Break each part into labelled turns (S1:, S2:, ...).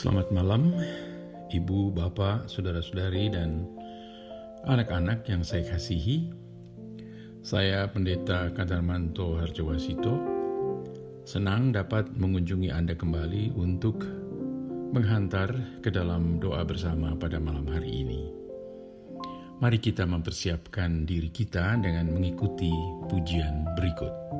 S1: Selamat malam, ibu, bapak, saudara-saudari, dan anak-anak yang saya kasihi. Saya Pendeta Kadarmanto Harjawasito. Senang dapat mengunjungi Anda kembali untuk menghantar ke dalam doa bersama pada malam hari ini. Mari kita mempersiapkan diri kita dengan mengikuti pujian berikut.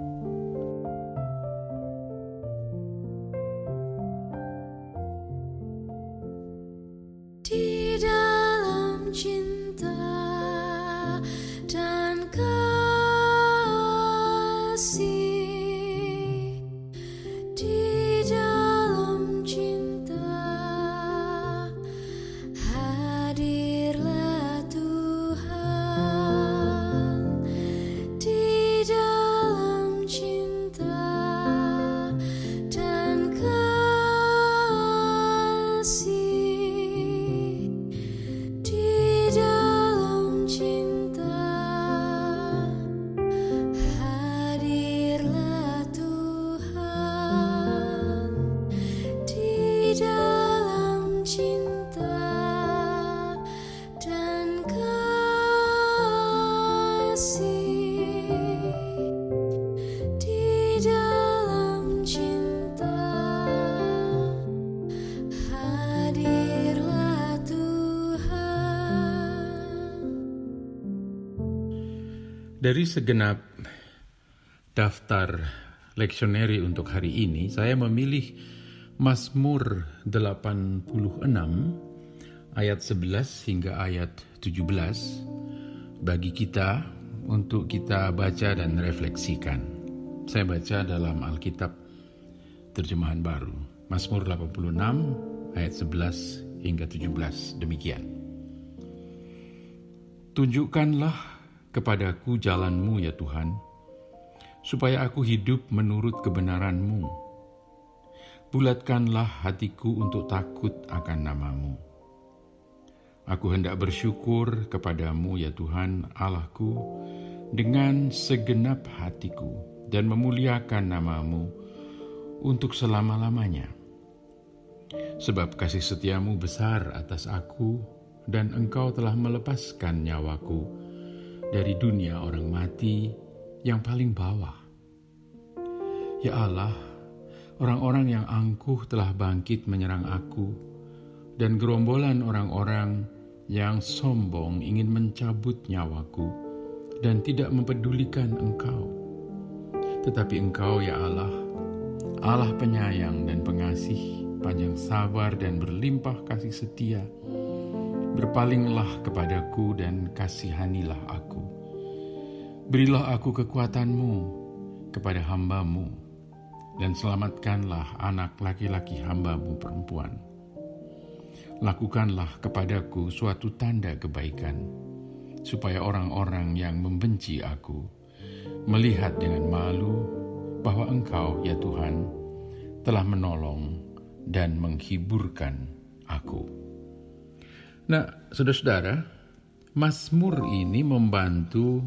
S1: Dari segenap daftar leksioneri untuk hari ini, saya memilih Mazmur 86 ayat 11 hingga ayat 17 bagi kita untuk kita baca dan refleksikan. Saya baca dalam Alkitab terjemahan baru. Mazmur 86 ayat 11 hingga 17 demikian. Tunjukkanlah kepadaku jalanmu ya Tuhan, supaya aku hidup menurut kebenaranmu. Bulatkanlah hatiku untuk takut akan namamu. Aku hendak bersyukur kepadamu ya Tuhan Allahku dengan segenap hatiku dan memuliakan namamu untuk selama-lamanya. Sebab kasih setiamu besar atas aku dan engkau telah melepaskan nyawaku dari dunia orang mati yang paling bawah. Ya Allah, orang-orang yang angkuh telah bangkit menyerang aku, dan gerombolan orang-orang yang sombong ingin mencabut nyawaku dan tidak mempedulikan Engkau. Tetapi Engkau, ya Allah, Allah penyayang dan pengasih, panjang sabar dan berlimpah kasih setia, Berpalinglah kepadaku dan kasihanilah aku. Berilah aku kekuatanmu kepada hambamu, dan selamatkanlah anak laki-laki hambamu perempuan. Lakukanlah kepadaku suatu tanda kebaikan, supaya orang-orang yang membenci aku melihat dengan malu bahwa Engkau, ya Tuhan, telah menolong dan menghiburkan aku. Nah, saudara-saudara, Mazmur ini membantu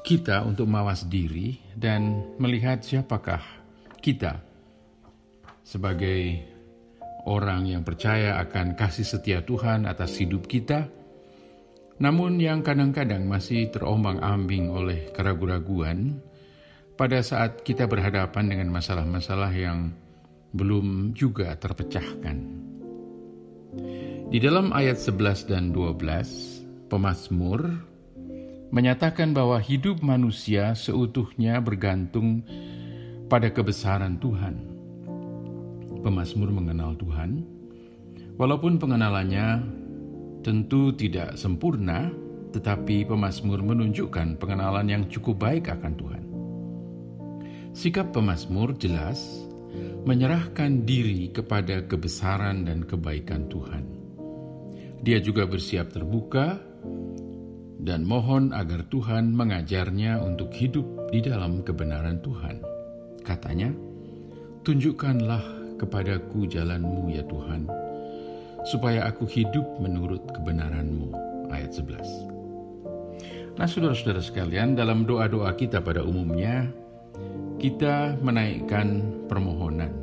S1: kita untuk mawas diri dan melihat siapakah kita sebagai orang yang percaya akan kasih setia Tuhan atas hidup kita, namun yang kadang-kadang masih terombang-ambing oleh keraguan-raguan pada saat kita berhadapan dengan masalah-masalah yang belum juga terpecahkan. Di dalam ayat 11 dan 12, pemazmur menyatakan bahwa hidup manusia seutuhnya bergantung pada kebesaran Tuhan. Pemazmur mengenal Tuhan, walaupun pengenalannya tentu tidak sempurna, tetapi pemazmur menunjukkan pengenalan yang cukup baik akan Tuhan. Sikap pemazmur jelas menyerahkan diri kepada kebesaran dan kebaikan Tuhan. Dia juga bersiap terbuka dan mohon agar Tuhan mengajarnya untuk hidup di dalam kebenaran Tuhan. Katanya, Tunjukkanlah kepadaku jalanmu ya Tuhan, supaya aku hidup menurut kebenaranmu. Ayat 11. Nah saudara-saudara sekalian, dalam doa-doa kita pada umumnya, kita menaikkan permohonan.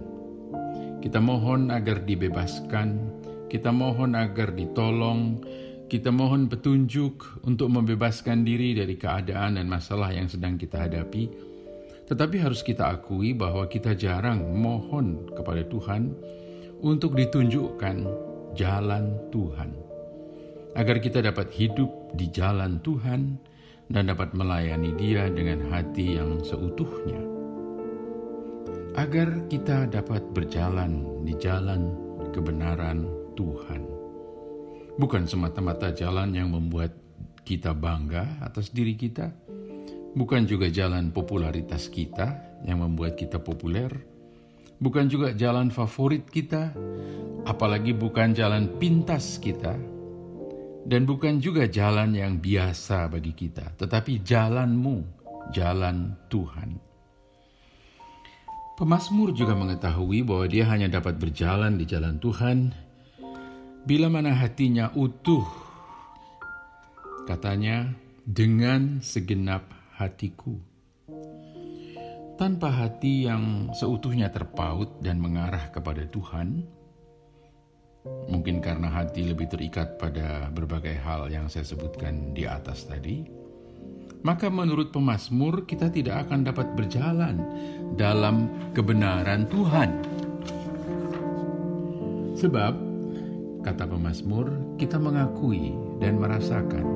S1: Kita mohon agar dibebaskan, kita mohon agar ditolong, kita mohon petunjuk untuk membebaskan diri dari keadaan dan masalah yang sedang kita hadapi. Tetapi harus kita akui bahwa kita jarang mohon kepada Tuhan untuk ditunjukkan jalan Tuhan. Agar kita dapat hidup di jalan Tuhan dan dapat melayani Dia dengan hati yang seutuhnya. Agar kita dapat berjalan di jalan kebenaran Tuhan bukan semata-mata jalan yang membuat kita bangga atas diri kita, bukan juga jalan popularitas kita yang membuat kita populer, bukan juga jalan favorit kita, apalagi bukan jalan pintas kita, dan bukan juga jalan yang biasa bagi kita, tetapi jalanmu, jalan Tuhan. Pemasmur juga mengetahui bahwa dia hanya dapat berjalan di jalan Tuhan bila mana hatinya utuh, katanya, dengan segenap hatiku. Tanpa hati yang seutuhnya terpaut dan mengarah kepada Tuhan, mungkin karena hati lebih terikat pada berbagai hal yang saya sebutkan di atas tadi, maka menurut pemazmur kita tidak akan dapat berjalan dalam kebenaran Tuhan. Sebab kata pemazmur, kita mengakui dan merasakan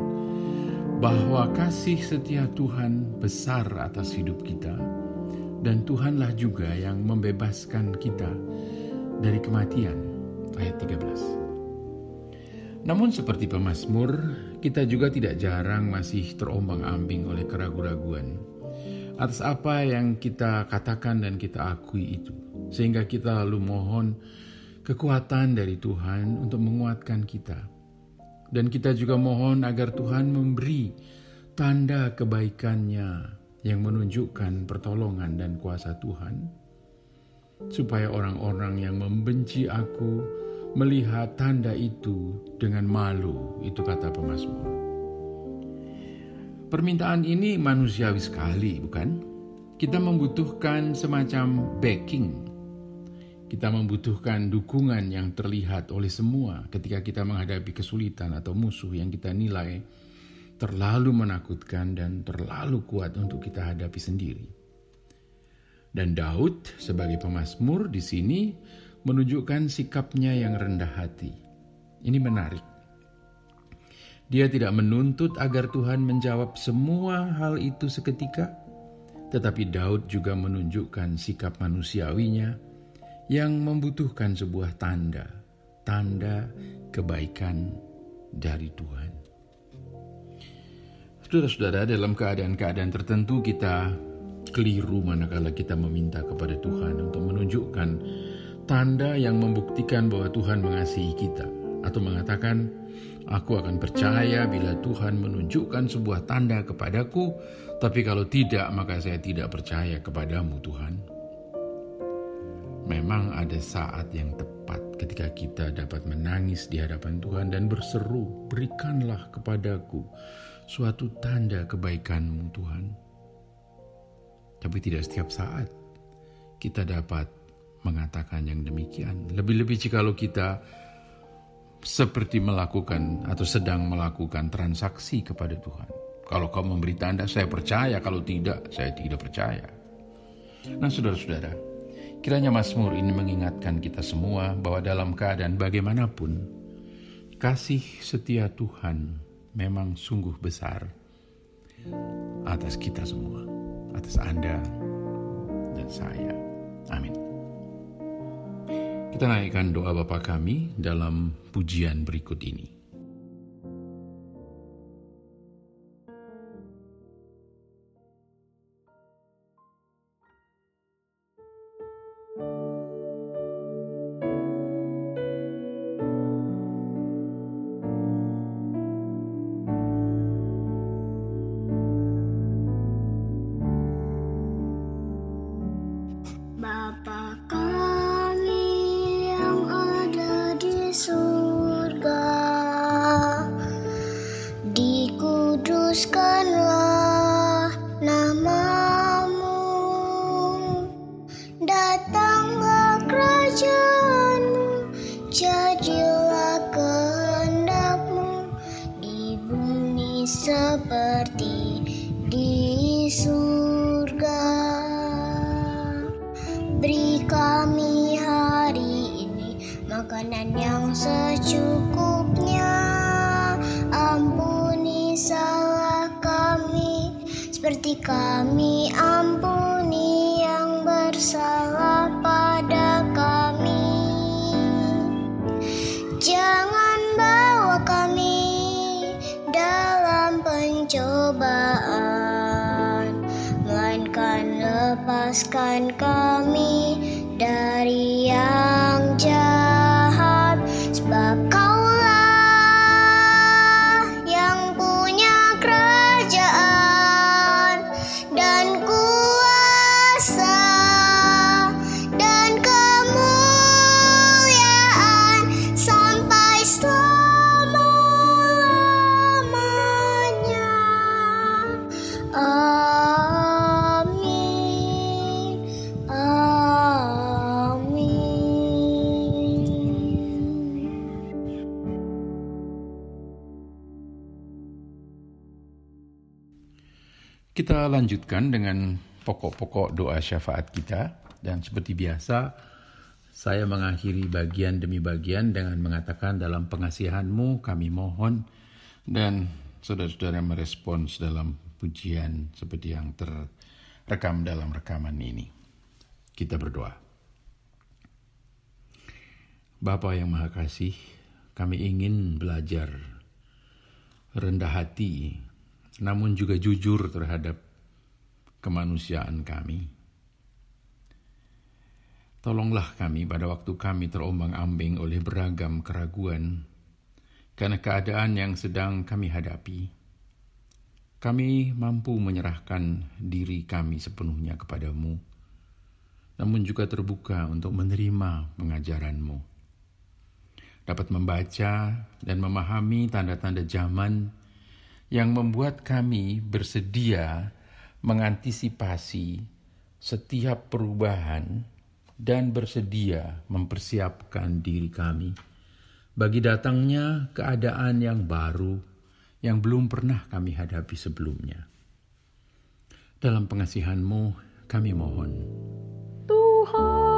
S1: bahwa kasih setia Tuhan besar atas hidup kita dan Tuhanlah juga yang membebaskan kita dari kematian. Ayat 13. Namun seperti pemazmur, kita juga tidak jarang masih terombang-ambing oleh keraguan-raguan atas apa yang kita katakan dan kita akui itu. Sehingga kita lalu mohon kekuatan dari Tuhan untuk menguatkan kita. Dan kita juga mohon agar Tuhan memberi tanda kebaikannya yang menunjukkan pertolongan dan kuasa Tuhan, supaya orang-orang yang membenci aku melihat tanda itu dengan malu, itu kata pemazmur. Permintaan ini manusiawi sekali, bukan? Kita membutuhkan semacam backing kita membutuhkan dukungan yang terlihat oleh semua ketika kita menghadapi kesulitan atau musuh yang kita nilai terlalu menakutkan dan terlalu kuat untuk kita hadapi sendiri. Dan Daud sebagai pemazmur di sini menunjukkan sikapnya yang rendah hati. Ini menarik. Dia tidak menuntut agar Tuhan menjawab semua hal itu seketika, tetapi Daud juga menunjukkan sikap manusiawinya yang membutuhkan sebuah tanda, tanda kebaikan dari Tuhan. Saudara-saudara, dalam keadaan-keadaan tertentu kita keliru manakala kita meminta kepada Tuhan untuk menunjukkan tanda yang membuktikan bahwa Tuhan mengasihi kita atau mengatakan aku akan percaya bila Tuhan menunjukkan sebuah tanda kepadaku tapi kalau tidak maka saya tidak percaya kepadamu Tuhan. Memang ada saat yang tepat ketika kita dapat menangis di hadapan Tuhan dan berseru, berikanlah kepadaku suatu tanda kebaikanmu Tuhan. Tapi tidak setiap saat kita dapat mengatakan yang demikian. Lebih-lebih jikalau kita seperti melakukan atau sedang melakukan transaksi kepada Tuhan. Kalau kau memberi tanda, saya percaya. Kalau tidak, saya tidak percaya. Nah, saudara-saudara, Kiranya Mazmur ini mengingatkan kita semua bahwa dalam keadaan bagaimanapun, kasih setia Tuhan memang sungguh besar atas kita semua, atas Anda dan saya. Amin. Kita naikkan doa Bapa kami dalam pujian berikut ini.
S2: Kami ampuni yang bersalah pada kami. Jangan bawa kami dalam pencobaan, melainkan lepaskan kami
S1: Kita lanjutkan dengan pokok-pokok doa syafaat kita dan seperti biasa saya mengakhiri bagian demi bagian dengan mengatakan dalam pengasihanmu kami mohon dan saudara-saudara merespons dalam pujian seperti yang terrekam dalam rekaman ini. Kita berdoa. Bapa yang Maha Kasih, kami ingin belajar rendah hati, namun juga jujur terhadap kemanusiaan kami. Tolonglah kami pada waktu kami terombang-ambing oleh beragam keraguan karena keadaan yang sedang kami hadapi. Kami mampu menyerahkan diri kami sepenuhnya kepadamu, namun juga terbuka untuk menerima pengajaranmu. Dapat membaca dan memahami tanda-tanda zaman yang membuat kami bersedia mengantisipasi setiap perubahan dan bersedia mempersiapkan diri kami bagi datangnya keadaan yang baru yang belum pernah kami hadapi sebelumnya. Dalam pengasihanmu kami mohon.
S3: Tuhan,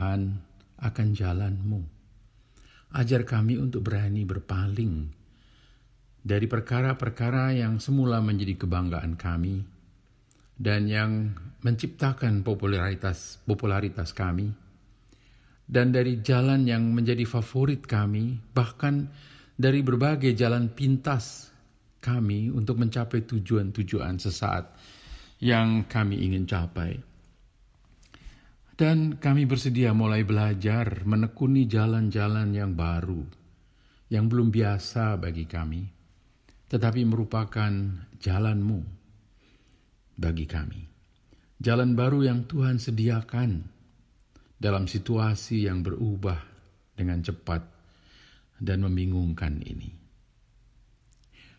S3: Tuhan
S1: akan jalan-Mu. Ajar kami untuk berani berpaling dari perkara-perkara yang semula menjadi kebanggaan kami dan yang menciptakan popularitas popularitas kami dan dari jalan yang menjadi favorit kami bahkan dari berbagai jalan pintas kami untuk mencapai tujuan-tujuan sesaat yang kami ingin capai. Dan kami bersedia mulai belajar menekuni jalan-jalan yang baru, yang belum biasa bagi kami, tetapi merupakan jalanmu bagi kami. Jalan baru yang Tuhan sediakan dalam situasi yang berubah dengan cepat dan membingungkan ini.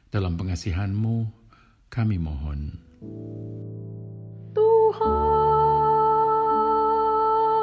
S1: Dalam pengasihanmu, kami mohon.
S3: Tuhan,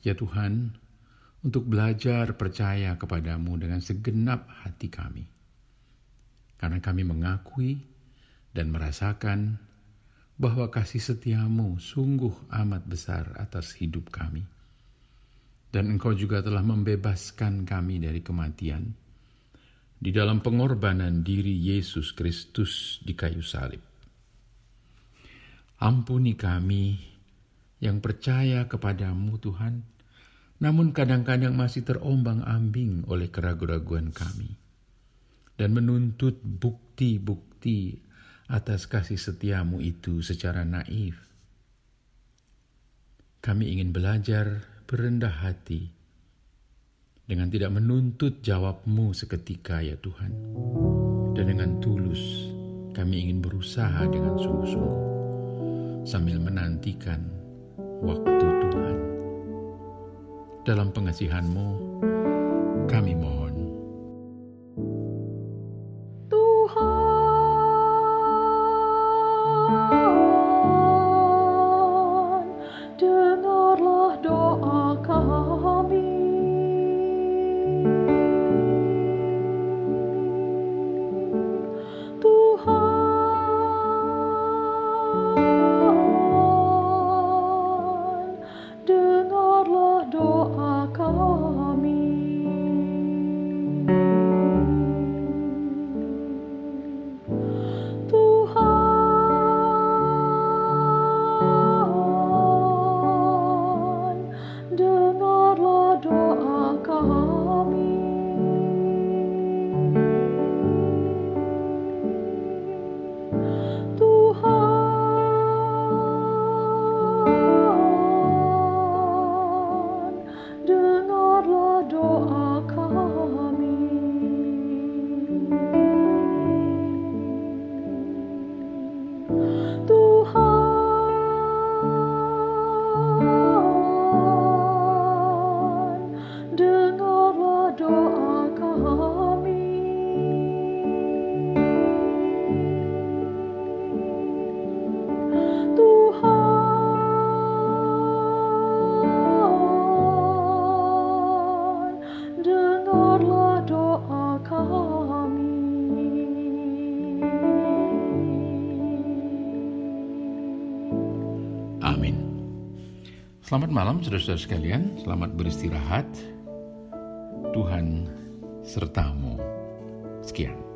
S1: ya Tuhan, untuk belajar percaya kepadamu dengan segenap hati kami. Karena kami mengakui dan merasakan bahwa kasih setiamu sungguh amat besar atas hidup kami. Dan engkau juga telah membebaskan kami dari kematian di dalam pengorbanan diri Yesus Kristus di kayu salib.
S3: Ampuni kami yang percaya kepadamu Tuhan, namun kadang-kadang masih terombang-ambing oleh keraguan-raguan kami. Dan menuntut bukti-bukti atas kasih setiamu itu secara naif. Kami ingin belajar berendah hati dengan tidak menuntut jawabmu seketika ya Tuhan. Dan dengan tulus kami ingin berusaha dengan sungguh-sungguh sambil menantikan waktu Tuhan. Dalam pengasihanmu, kami mohon. Selamat malam saudara-saudara sekalian, selamat beristirahat. Tuhan sertamu. Sekian.